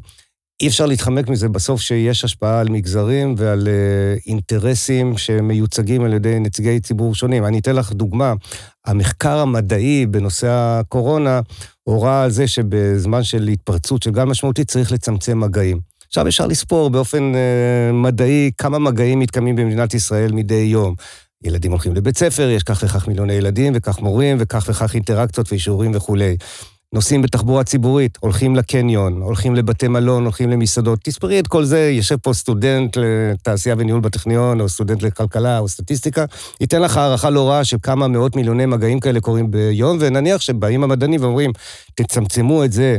A: אי אפשר להתחמק מזה בסוף שיש השפעה על מגזרים ועל uh, אינטרסים שמיוצגים על ידי נציגי ציבור שונים. אני אתן לך דוגמה, המחקר המדעי בנושא הקורונה הורה על זה שבזמן של התפרצות של גל משמעותי צריך לצמצם מגעים. עכשיו אפשר לספור באופן uh, מדעי כמה מגעים מתקיימים במדינת ישראל מדי יום. ילדים הולכים לבית ספר, יש כך וכך מיליוני ילדים, וכך מורים, וכך וכך אינטראקציות ואישורים וכולי. נוסעים בתחבורה ציבורית, הולכים לקניון, הולכים לבתי מלון, הולכים למסעדות. תספרי את כל זה, יושב פה סטודנט לתעשייה וניהול בטכניון, או סטודנט לכלכלה או סטטיסטיקה, ייתן לך הערכה לא רעה של כמה מאות מיליוני מגעים כאלה קורים ביום, ונניח שבאים המדענים ואומרים, תצמצמו את זה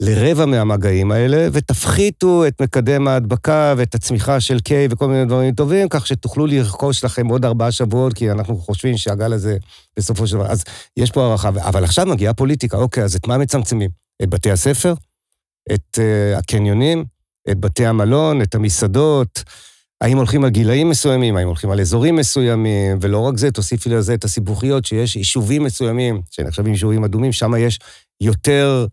A: לרבע מהמגעים האלה, ותפחיתו את מקדם ההדבקה ואת הצמיחה של K וכל מיני דברים טובים, כך שתוכלו לרכוש לכם עוד ארבעה שבועות, כי אנחנו חושבים שהגל הזה בסופו של דבר... אז יש פה הערכה. אבל עכשיו מגיעה פוליטיקה, אוקיי, אז את מה מצמצמים? את בתי הספר? את uh, הקניונים? את בתי המלון? את המסעדות? האם הולכים על גילאים מסוימים? האם הולכים על אזורים מסוימים? ולא רק זה, תוסיפי לזה את הסיבוכיות שיש יישובים מסוימים, שנחשבים יישובים אדומים, שם יש יותר...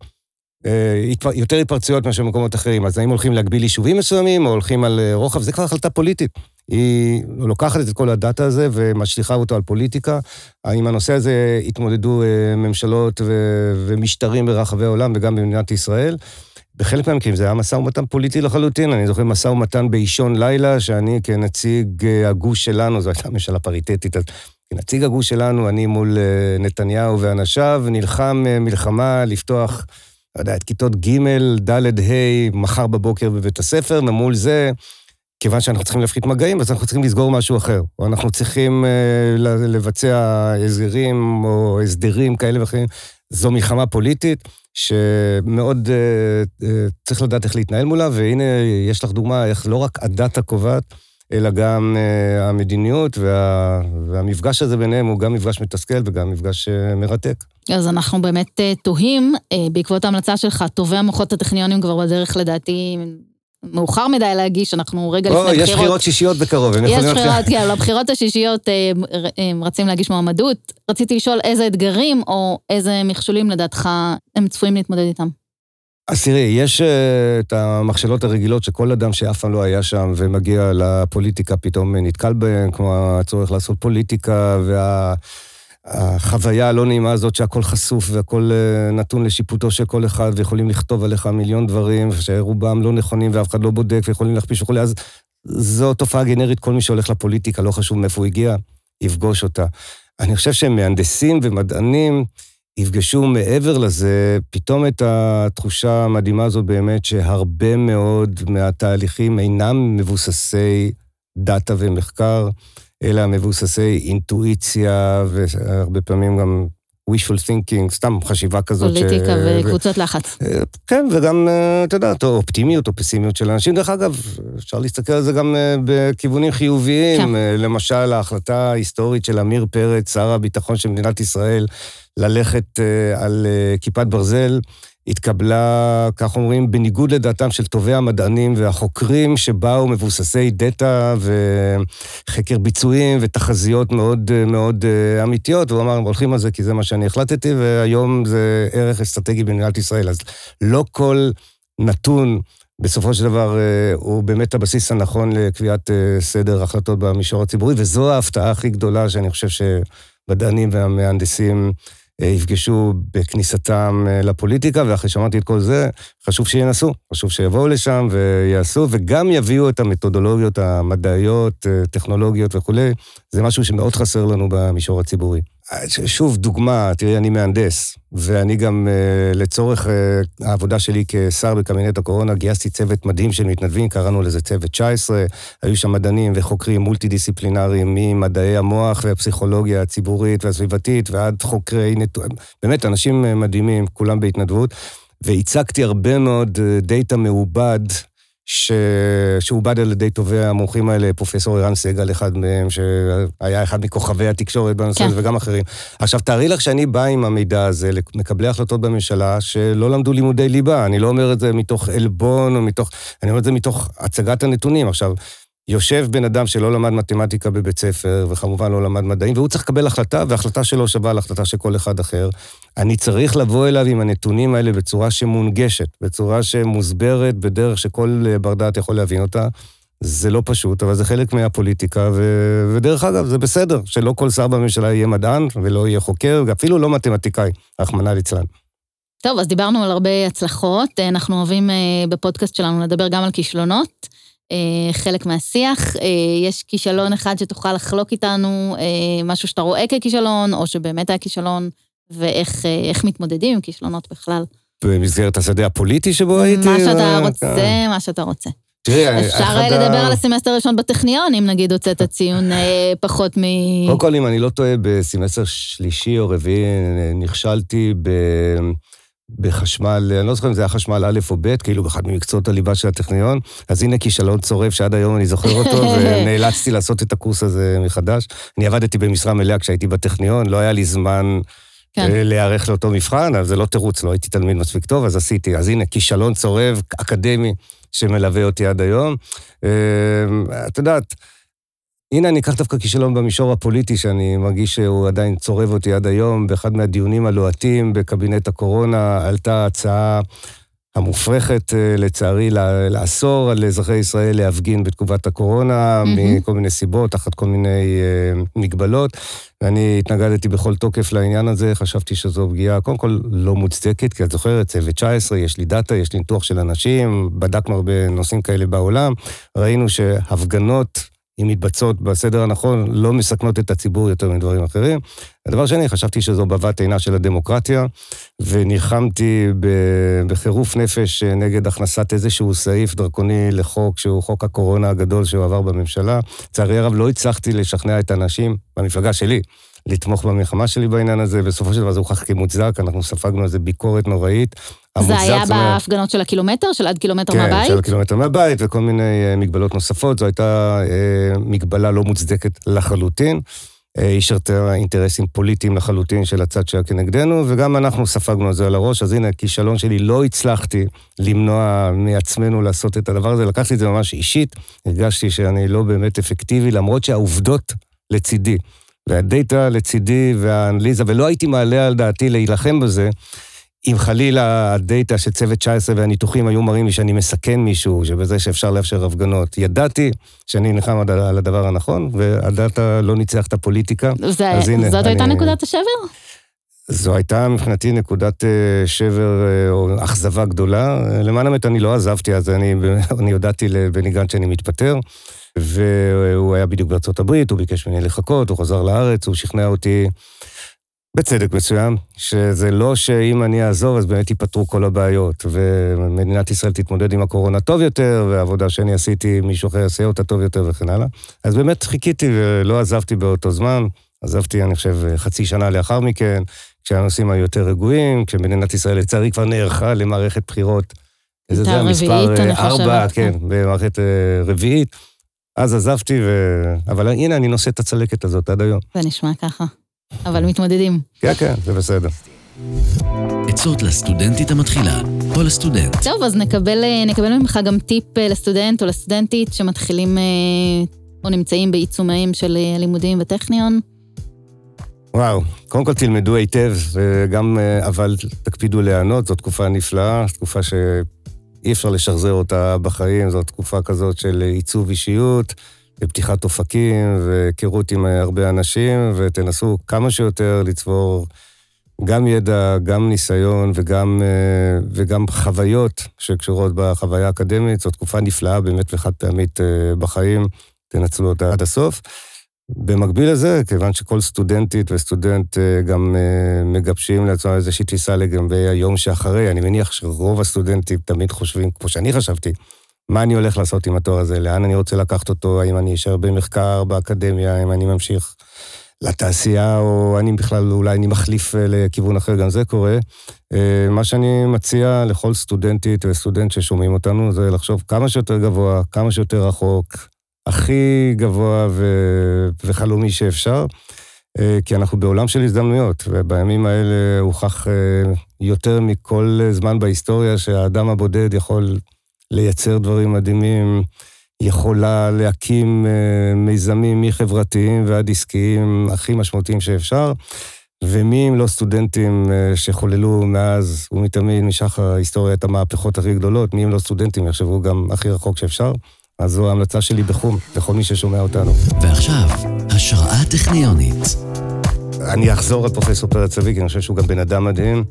A: אה, יותר התפרצויות מאשר במקומות אחרים. אז האם הולכים להגביל יישובים מסוימים, או הולכים על אה, רוחב? זה כבר החלטה פוליטית. היא לוקחת את כל הדאטה הזה ומשליכה אותו על פוליטיקה. עם הנושא הזה התמודדו אה, ממשלות ומשטרים ברחבי העולם וגם במדינת ישראל. בחלק מהמקרים זה היה משא ומתן פוליטי לחלוטין. אני זוכר משא ומתן באישון לילה, שאני כנציג הגוש שלנו, זו הייתה ממשלה פריטטית, אז כנציג הגוש שלנו, אני מול נתניהו ואנשיו, נלחם מלחמה לפתוח, לא יודע, את כיתות ג', ד', ה', מחר בבוקר בבית הספר, ומול זה, כיוון שאנחנו צריכים להפחית מגעים, אז אנחנו צריכים לסגור משהו אחר. או אנחנו צריכים לבצע הסגרים או הסדרים כאלה ואחרים. זו מלחמה פוליטית. שמאוד uh, uh, צריך לדעת איך להתנהל מולה, והנה יש לך דוגמה איך לא רק הדאטה קובעת, אלא גם uh, המדיניות וה, והמפגש הזה ביניהם הוא גם מפגש מתסכל וגם מפגש uh, מרתק.
B: אז אנחנו באמת uh, תוהים, uh, בעקבות ההמלצה שלך, טובי המוחות הטכניונים כבר בדרך לדעתי מאוחר מדי להגיש, אנחנו רגע לפני
A: בחירות. יש בחירות שישיות בקרוב,
B: הם יכולים... יש בחירות, כן, לבחירות השישיות אה, הם רצים להגיש מועמדות. רציתי לשאול איזה אתגרים או איזה מכשולים לדעתך הם צפויים להתמודד איתם.
A: אז תראי, יש אה, את המכשלות הרגילות שכל אדם שאף פעם לא היה שם ומגיע לפוליטיקה פתאום נתקל בהן, כמו הצורך לעשות פוליטיקה וה... החוויה הלא נעימה הזאת שהכל חשוף והכל אה, נתון לשיפוטו של כל אחד, ויכולים לכתוב עליך מיליון דברים, שרובם לא נכונים ואף אחד לא בודק, ויכולים להכפיש וכולי, אז זו תופעה גנרית, כל מי שהולך לפוליטיקה, לא חשוב מאיפה הוא הגיע, יפגוש אותה. אני חושב שמהנדסים ומדענים יפגשו מעבר לזה, פתאום את התחושה המדהימה הזאת באמת, שהרבה מאוד מהתהליכים אינם מבוססי דאטה ומחקר. אלא מבוססי אינטואיציה, והרבה פעמים גם wishful thinking, סתם חשיבה כזאת.
B: פוליטיקה ש... וקבוצות לחץ.
A: אה, כן, וגם, אה, אתה יודע, אופטימיות או פסימיות של אנשים. דרך אגב, אפשר להסתכל על זה גם אה, בכיוונים חיוביים. כן. למשל, ההחלטה ההיסטורית של עמיר פרץ, שר הביטחון של מדינת ישראל, ללכת על כיפת ברזל, התקבלה, כך אומרים, בניגוד לדעתם של טובי המדענים והחוקרים שבאו מבוססי דאטה וחקר ביצועים ותחזיות מאוד מאוד אה, אמיתיות, והוא אמר, הולכים על זה כי זה מה שאני החלטתי, והיום זה ערך אסטרטגי במדינת ישראל. אז לא כל נתון... בסופו של דבר אה, הוא באמת הבסיס הנכון לקביעת אה, סדר החלטות במישור הציבורי, וזו ההפתעה הכי גדולה שאני חושב שמדענים והמהנדסים יפגשו בכניסתם אה, לפוליטיקה, ואחרי שאמרתי את כל זה, חשוב שינסו, חשוב שיבואו לשם ויעשו, וגם יביאו את המתודולוגיות המדעיות, אה, טכנולוגיות וכולי. זה משהו שמאוד חסר לנו במישור הציבורי. שוב, דוגמה, תראי, אני מהנדס, ואני גם uh, לצורך uh, העבודה שלי כשר בקבינט הקורונה, גייסתי צוות מדהים של מתנדבים, קראנו לזה צוות 19, היו שם מדענים וחוקרים מולטי-דיסציפלינריים ממדעי המוח והפסיכולוגיה הציבורית והסביבתית ועד חוקרי נתונים, באמת, אנשים uh, מדהימים, כולם בהתנדבות, והצגתי הרבה מאוד דאטה מעובד ש... שעובד על ידי טובי המומחים האלה, פרופסור ערן סגל, אחד מהם, שהיה אחד מכוכבי התקשורת בנושא הזה, כן. וגם אחרים. עכשיו, תארי לך שאני בא עם המידע הזה למקבלי החלטות בממשלה שלא למדו לימודי ליבה. אני לא אומר את זה מתוך עלבון או מתוך... אני אומר את זה מתוך הצגת הנתונים. עכשיו, יושב בן אדם שלא למד מתמטיקה בבית ספר, וכמובן לא למד מדעים, והוא צריך לקבל החלטה, וההחלטה שלו שווה להחלטה של כל אחד אחר. אני צריך לבוא אליו עם הנתונים האלה בצורה שמונגשת, בצורה שמוסברת, בדרך שכל בר דעת יכול להבין אותה. זה לא פשוט, אבל זה חלק מהפוליטיקה, ו... ודרך אגב, זה בסדר שלא כל שר בממשלה יהיה מדען, ולא יהיה חוקר, ואפילו לא מתמטיקאי, רחמנא ליצלן.
B: טוב, אז דיברנו על הרבה הצלחות. אנחנו אוהבים אה, בפודקאסט שלנו לדבר גם על כישלונות. אה, חלק מהשיח. אה, יש כישלון אחד שתוכל לחלוק איתנו, אה, משהו שאתה רואה ככישלון, או שבאמת היה כישלון, ואיך מתמודדים עם כישלונות בכלל.
A: במסגרת השדה הפוליטי שבו הייתי?
B: מה שאתה רוצה, מה שאתה רוצה. תראי, אפשר לדבר על הסמסטר הראשון בטכניון, אם נגיד הוצאת ציון פחות מ...
A: קודם כל, אם אני לא טועה, בסמסטר שלישי או רביעי נכשלתי ב... בחשמל, אני לא זוכר אם זה היה חשמל א' או ב', כאילו באחד ממקצועות הליבה של הטכניון, אז הנה כישלון צורב שעד היום אני זוכר אותו, ונאלצתי לעשות את הקורס הזה מחדש. אני עבדתי במשרה מלאה כשהייתי בטכניון, לא היה לי זמן כן. אה, להיערך לאותו מבחן, אבל זה לא תירוץ, לא הייתי תלמיד מספיק טוב, אז עשיתי. אז הנה, כישלון צורב אקדמי שמלווה אותי עד היום. אה, את יודעת, הנה, אני אקח דווקא כישלון במישור הפוליטי, שאני מרגיש שהוא עדיין צורב אותי עד היום. באחד מהדיונים הלוהטים בקבינט הקורונה עלתה הצעה המופרכת, אה, לצערי, לאסור על אזרחי ישראל להפגין בתקופת הקורונה, mm-hmm. מכל מיני סיבות, תחת כל מיני uh, מגבלות. ואני התנגדתי בכל תוקף לעניין הזה, חשבתי שזו פגיעה, קודם כל, לא מוצדקת, כי את זוכרת, צוות 19, יש לי דאטה, יש לי ניתוח של אנשים, בדקנו הרבה נושאים כאלה בעולם, ראינו שהפגנות אם מתבצעות בסדר הנכון, לא מסכנות את הציבור יותר מדברים אחרים. הדבר שני, חשבתי שזו בבת עינה של הדמוקרטיה, ונלחמתי בחירוף נפש נגד הכנסת איזשהו סעיף דרקוני לחוק שהוא חוק הקורונה הגדול שהועבר בממשלה. לצערי הרב, לא הצלחתי לשכנע את האנשים במפלגה שלי לתמוך במלחמה שלי בעניין הזה, בסופו של דבר זה הוכח כמוצדק, אנחנו ספגנו איזה ביקורת נוראית.
B: זה היה בהפגנות של הקילומטר, של עד קילומטר
A: כן,
B: מהבית?
A: כן, של הקילומטר מהבית וכל מיני אה, מגבלות נוספות. זו הייתה אה, מגבלה לא מוצדקת לחלוטין. היא אה, השרתה אינטרסים פוליטיים לחלוטין של הצד שהיה כנגדנו, וגם אנחנו ספגנו את זה על הראש, אז הנה, כישלון שלי, לא הצלחתי למנוע מעצמנו לעשות את הדבר הזה, לקחתי את זה ממש אישית, הרגשתי שאני לא באמת אפקטיבי, למרות שהעובדות לצידי. והדאטה לצידי והאנליזה, ולא הייתי מעלה על דעתי להילחם בזה, אם חלילה הדאטה של צוות 19 והניתוחים היו מראים לי שאני מסכן מישהו, שבזה שאפשר לאפשר הפגנות. ידעתי שאני נלחם על הדבר הנכון, והדאטה לא ניצח את הפוליטיקה.
B: זה, אז הנה, זאת אני, הייתה נקודת השבר?
A: זו הייתה מבחינתי נקודת אה, שבר אה, או אכזבה גדולה. למען האמת, אני לא עזבתי, אז אני, אני הודעתי לבני גנץ שאני מתפטר. והוא היה בדיוק בארצות הברית, הוא ביקש ממני לחכות, הוא חזר לארץ, הוא שכנע אותי, בצדק מסוים, שזה לא שאם אני אעזוב אז באמת ייפתרו כל הבעיות, ומדינת ישראל תתמודד עם הקורונה טוב יותר, והעבודה שאני עשיתי, מישהו אחר יעשה אותה טוב יותר וכן הלאה. אז באמת חיכיתי ולא עזבתי באותו זמן, עזבתי, אני חושב, חצי שנה לאחר מכן, כשהנושאים היו יותר רגועים, כשמדינת ישראל לצערי כבר נערכה למערכת בחירות.
B: זה המספר
A: ארבע, כן, במערכת אה, רביעית. אז עזבתי, ו... אבל הנה, אני נושא את הצלקת הזאת עד היום.
B: זה נשמע ככה. אבל מתמודדים.
A: כן, כן, זה בסדר.
C: עצות לסטודנטית המתחילה, או לסטודנט.
B: טוב, אז נקבל, נקבל ממך גם טיפ אה, לסטודנט או לסטודנטית שמתחילים אה, או נמצאים בעיצומיהם של אה, הלימודים בטכניון.
A: וואו, קודם כל תלמדו היטב, וגם, אבל תקפידו להיענות, זו תקופה נפלאה, תקופה ש... אי אפשר לשחזר אותה בחיים, זו תקופה כזאת של עיצוב אישיות, ופתיחת אופקים, והיכרות עם הרבה אנשים, ותנסו כמה שיותר לצבור גם ידע, גם ניסיון וגם, אה, וגם חוויות שקשורות בחוויה האקדמית. זו תקופה נפלאה באמת וחד פעמית אה, בחיים, תנצלו אותה עד הסוף. במקביל לזה, כיוון שכל סטודנטית וסטודנט אה, גם מגבשים לעצמם איזושהי תפיסה לגבי היום שאחרי, אני מניח שרוב הסטודנטים תמיד חושבים, כמו שאני חשבתי, מה אני הולך לעשות עם התואר הזה, לאן אני רוצה לקחת אותו, האם אני אשאר במחקר, באקדמיה, האם אני ממשיך לתעשייה, או אני בכלל, אולי אני מחליף אה, לכיוון אחר, גם זה קורה. מה שאני מציע לכל סטודנטית וסטודנט ששומעים אותנו, זה לחשוב כמה שיותר גבוה, כמה שיותר רחוק, הכי גבוה ו... וחלומי שאפשר, אה, כי אנחנו בעולם של הזדמנויות, ובימים האלה הוכח אה, יותר מכל זמן בהיסטוריה שהאדם הבודד יכול לייצר דברים מדהימים, יכולה להקים אה, מיזמים מחברתיים ועד עסקיים הכי משמעותיים שאפשר. ומי אם לא סטודנטים שחוללו מאז ומתמיד, משחר ההיסטוריה, את המהפכות הכי גדולות, מי אם לא סטודנטים יחשבו גם הכי רחוק שאפשר. אז זו ההמלצה שלי בחום, לכל מי ששומע אותנו.
C: ועכשיו, השראה טכניונית.
A: אני אחזור על פרופסור פרץ צבי, כי אני חושב שהוא גם בן אדם מדהים.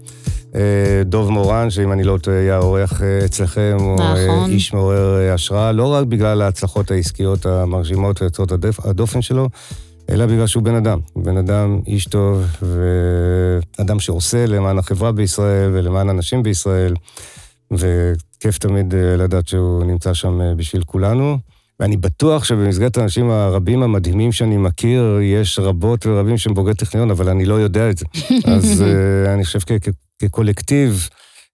A: אה, דוב מורן, שאם אני לא טועה, היה אורח אה, אצלכם, הוא אה, נכון. איש מעורר השראה, לא רק בגלל ההצלחות העסקיות המרשימות ויוצאות הדופן שלו, אלא בגלל שהוא בן אדם. בן אדם, איש טוב, ואדם שעושה למען החברה בישראל ולמען אנשים בישראל. וכיף תמיד לדעת שהוא נמצא שם בשביל כולנו. ואני בטוח שבמסגרת האנשים הרבים המדהימים שאני מכיר, יש רבות ורבים שהם בוגרי טכניון, אבל אני לא יודע את זה. אז uh, אני חושב כקולקטיב,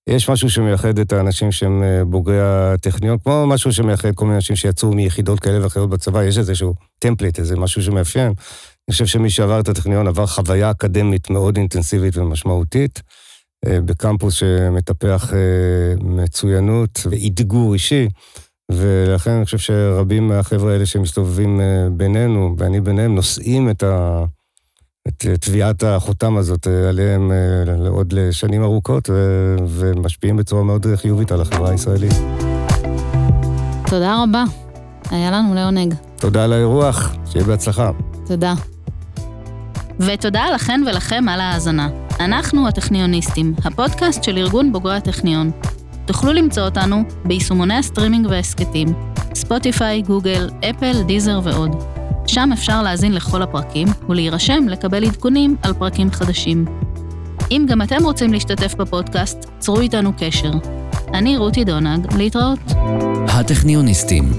A: יש משהו שמייחד את האנשים שהם בוגרי הטכניון, כמו משהו שמייחד כל מיני אנשים שיצאו מיחידות כאלה ואחרות בצבא, יש איזשהו טמפליט, איזה משהו שמאפיין. אני חושב שמי שעבר את הטכניון עבר חוויה אקדמית מאוד אינטנסיבית ומשמעותית. אה, בקמפוס שמטפח אה, מצוינות ואתגור אישי, ולכן אני חושב שרבים מהחבר'ה האלה שמסתובבים אה, בינינו, ואני ביניהם, נושאים את, ה, את טביעת החותם הזאת עליהם עוד לשנים ארוכות, ומשפיעים בצורה מאוד חיובית על החברה הישראלית.
B: תודה רבה. היה לנו לעונג.
A: תודה על האירוח, שיהיה בהצלחה.
B: תודה. ותודה לכן ולכם על ההאזנה. אנחנו הטכניוניסטים, הפודקאסט של ארגון בוגרי הטכניון. תוכלו למצוא אותנו ביישומוני ה-streaming וההסכתים, ספוטיפיי, גוגל, אפל, דיזר ועוד. שם אפשר להאזין לכל הפרקים ולהירשם לקבל עדכונים על פרקים חדשים. אם גם אתם רוצים להשתתף בפודקאסט, צרו איתנו קשר. אני רותי דונג, להתראות.
C: הטכניוניסטים